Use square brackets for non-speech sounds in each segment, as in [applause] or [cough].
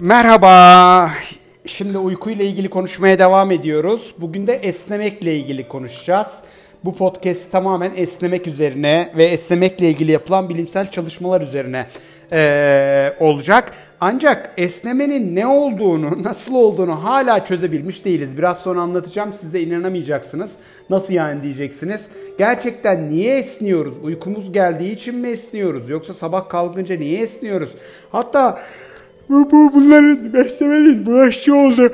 Merhaba. Şimdi uykuyla ilgili konuşmaya devam ediyoruz. Bugün de esnemekle ilgili konuşacağız. Bu podcast tamamen esnemek üzerine ve esnemekle ilgili yapılan bilimsel çalışmalar üzerine eee, olacak. Ancak esnemenin ne olduğunu, nasıl olduğunu hala çözebilmiş değiliz. Biraz sonra anlatacağım. Siz de inanamayacaksınız. Nasıl yani diyeceksiniz. Gerçekten niye esniyoruz? Uykumuz geldiği için mi esniyoruz? Yoksa sabah kalkınca niye esniyoruz? Hatta bu, bu bunların esnemenin bulaşıcı oldu.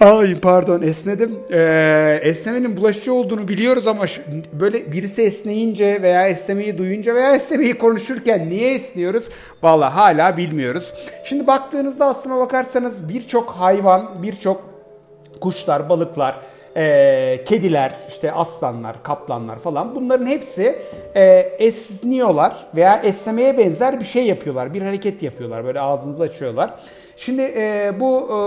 Ay pardon esnedim. Ee, esnemenin bulaşıcı olduğunu biliyoruz ama şu- böyle birisi esneyince veya esnemeyi duyunca veya esnemeyi konuşurken niye esniyoruz? Vallahi hala bilmiyoruz. Şimdi baktığınızda aslına bakarsanız birçok hayvan, birçok kuşlar, balıklar, e, kediler, işte aslanlar, kaplanlar falan bunların hepsi e, esniyorlar veya esnemeye benzer bir şey yapıyorlar. Bir hareket yapıyorlar. Böyle ağzınızı açıyorlar. Şimdi e, bu e,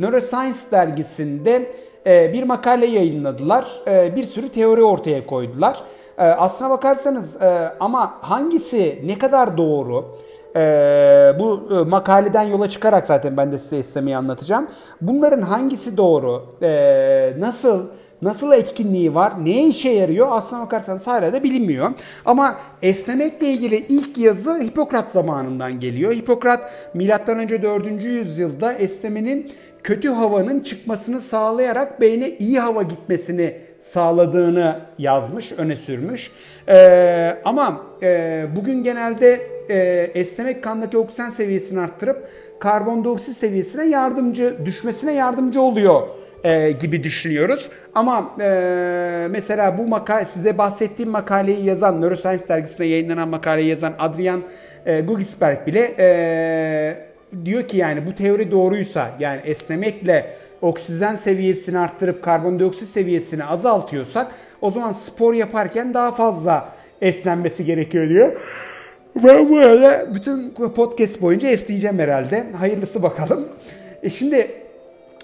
Neuroscience dergisinde e, bir makale yayınladılar. E, bir sürü teori ortaya koydular. E, aslına bakarsanız e, ama hangisi ne kadar doğru? Ee, bu e, makaleden yola çıkarak zaten ben de size esnemeyi anlatacağım. Bunların hangisi doğru? Ee, nasıl nasıl etkinliği var? Neye işe yarıyor? Aslına bakarsanız hala da bilinmiyor. Ama esnemekle ilgili ilk yazı Hipokrat zamanından geliyor. Hipokrat önce 4. yüzyılda esnemenin kötü havanın çıkmasını sağlayarak beyne iyi hava gitmesini sağladığını yazmış, öne sürmüş. Ee, ama e, bugün genelde e, esnemek kandaki oksijen seviyesini arttırıp karbondioksit seviyesine yardımcı, düşmesine yardımcı oluyor e, gibi düşünüyoruz. Ama e, mesela bu makale, size bahsettiğim makaleyi yazan, Neuroscience dergisinde yayınlanan makaleyi yazan Adrian e, Gugisberg bile e, diyor ki yani bu teori doğruysa yani esnemekle oksijen seviyesini arttırıp karbondioksit seviyesini azaltıyorsak o zaman spor yaparken daha fazla esnenmesi gerekiyor diyor. Ben bu arada bütün podcast boyunca esneyeceğim herhalde. Hayırlısı bakalım. E şimdi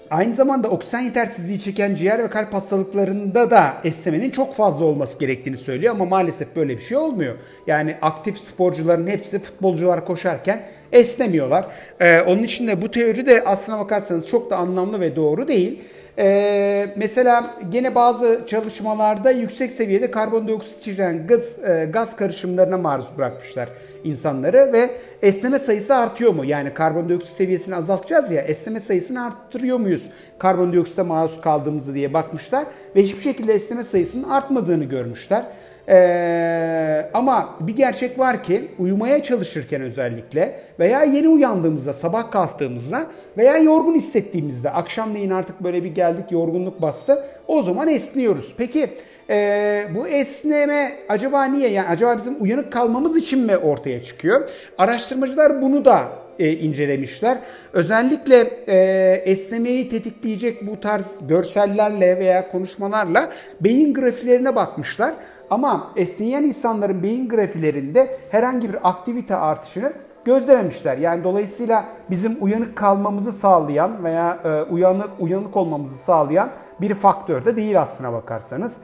Aynı zamanda oksijen yetersizliği çeken ciğer ve kalp hastalıklarında da esnemenin çok fazla olması gerektiğini söylüyor ama maalesef böyle bir şey olmuyor. Yani aktif sporcuların hepsi futbolcular koşarken esnemiyorlar. Ee, onun için de bu teori de aslına bakarsanız çok da anlamlı ve doğru değil. Ee, mesela gene bazı çalışmalarda yüksek seviyede karbondioksit içeren gaz, e, gaz karışımlarına maruz bırakmışlar insanları ve esneme sayısı artıyor mu? Yani karbondioksit seviyesini azaltacağız ya esneme sayısını arttırıyor muyuz karbondioksite maruz kaldığımızda diye bakmışlar ve hiçbir şekilde esneme sayısının artmadığını görmüşler. Ee, ama bir gerçek var ki uyumaya çalışırken özellikle veya yeni uyandığımızda, sabah kalktığımızda veya yorgun hissettiğimizde, akşamleyin artık böyle bir geldik yorgunluk bastı, o zaman esniyoruz. Peki e, bu esneme acaba niye? Yani acaba bizim uyanık kalmamız için mi ortaya çıkıyor? Araştırmacılar bunu da e, incelemişler. Özellikle e, esnemeyi tetikleyecek bu tarz görsellerle veya konuşmalarla beyin grafilerine bakmışlar. Ama esneyen insanların beyin grafilerinde herhangi bir aktivite artışını gözlememişler. Yani dolayısıyla bizim uyanık kalmamızı sağlayan veya e, uyanık uyanık olmamızı sağlayan bir faktör de değil aslına bakarsanız.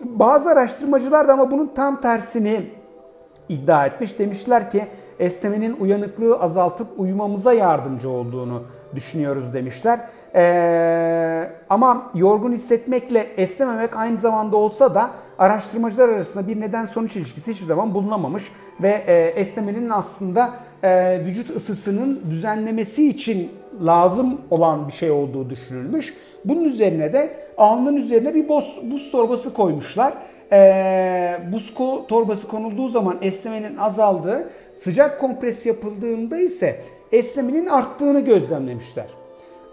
Bazı araştırmacılar da ama bunun tam tersini iddia etmiş. Demişler ki esnemenin uyanıklığı azaltıp uyumamıza yardımcı olduğunu düşünüyoruz demişler. Ee, ama yorgun hissetmekle esnememek aynı zamanda olsa da araştırmacılar arasında bir neden sonuç ilişkisi hiçbir zaman bulunamamış ve e, esnemenin aslında e, vücut ısısının düzenlemesi için lazım olan bir şey olduğu düşünülmüş. Bunun üzerine de alnın üzerine bir buz, buz torbası koymuşlar. Ee, buz ko- torbası konulduğu zaman esnemenin azaldığı, sıcak kompres yapıldığında ise esnemenin arttığını gözlemlemişler.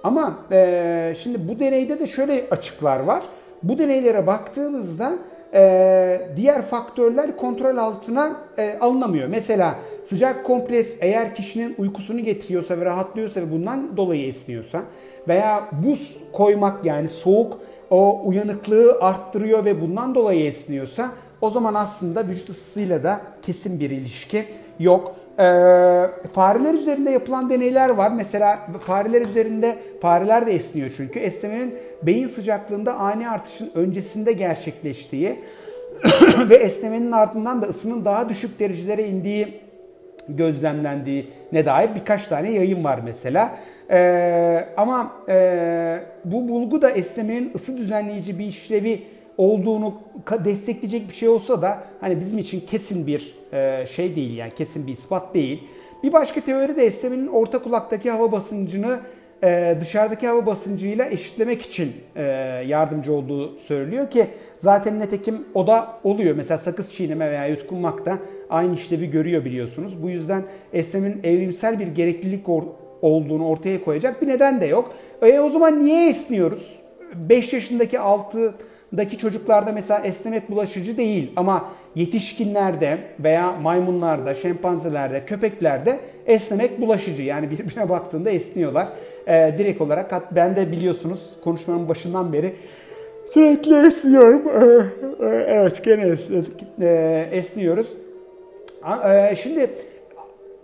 Ama e, şimdi bu deneyde de şöyle açıklar var. Bu deneylere baktığımızda e, diğer faktörler kontrol altına e, alınamıyor. Mesela sıcak kompres eğer kişinin uykusunu getiriyorsa ve rahatlıyorsa ve bundan dolayı esniyorsa veya buz koymak yani soğuk o uyanıklığı arttırıyor ve bundan dolayı esniyorsa o zaman aslında vücut ısısıyla da kesin bir ilişki yok. Ee, fareler üzerinde yapılan deneyler var. Mesela fareler üzerinde fareler de esniyor çünkü. Esnemenin beyin sıcaklığında ani artışın öncesinde gerçekleştiği [coughs] ve esnemenin ardından da ısının daha düşük derecelere indiği gözlemlendiğine dair birkaç tane yayın var mesela. Ee, ama e, bu bulgu da esnemenin ısı düzenleyici bir işlevi olduğunu destekleyecek bir şey olsa da hani bizim için kesin bir e, şey değil yani kesin bir ispat değil. Bir başka teori de esnemenin orta kulaktaki hava basıncını e, dışarıdaki hava basıncıyla eşitlemek için e, yardımcı olduğu söylüyor ki zaten netekim o da oluyor. Mesela sakız çiğneme veya yutkunmak da aynı işlevi görüyor biliyorsunuz. Bu yüzden esnemenin evrimsel bir gereklilik olduğunu ortaya koyacak bir neden de yok. E, o zaman niye esniyoruz? 5 yaşındaki 6 daki çocuklarda mesela esnemek bulaşıcı değil ama yetişkinlerde veya maymunlarda, şempanzelerde, köpeklerde esnemek bulaşıcı. Yani birbirine baktığında esniyorlar. Ee, direkt olarak ben de biliyorsunuz konuşmanın başından beri sürekli esniyorum. Ee, e, evet gene. Ee, esniyoruz. Şimdi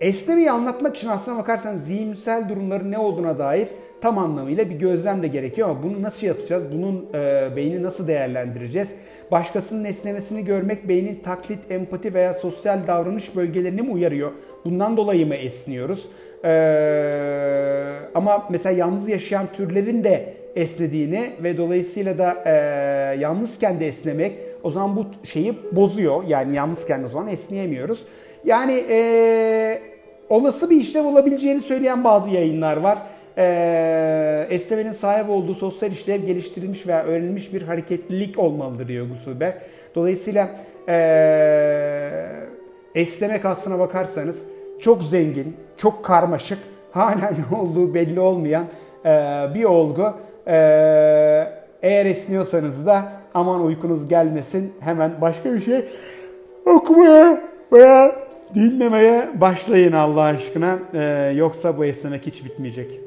esnemeyi anlatmak için aslına bakarsanız zihinsel durumların ne olduğuna dair tam anlamıyla bir gözlem de gerekiyor ama bunu nasıl yapacağız? Bunun e, beyni nasıl değerlendireceğiz? Başkasının esnemesini görmek beynin taklit, empati veya sosyal davranış bölgelerini mi uyarıyor? Bundan dolayı mı esniyoruz? E, ama mesela yalnız yaşayan türlerin de esnediğini ve dolayısıyla da e, yalnızken de esnemek o zaman bu şeyi bozuyor. Yani yalnızken o zaman esneyemiyoruz. Yani e, olası bir işlev olabileceğini söyleyen bazı yayınlar var e, esnemenin sahip olduğu sosyal işlev geliştirilmiş veya öğrenilmiş bir hareketlilik olmalıdır diyor Gusulberg. Dolayısıyla e, esnemek aslına bakarsanız çok zengin, çok karmaşık, [laughs] hala ne olduğu belli olmayan e, bir olgu. E, eğer esniyorsanız da aman uykunuz gelmesin hemen başka bir şey okumaya veya dinlemeye başlayın Allah aşkına. Ee, yoksa bu esnemek hiç bitmeyecek.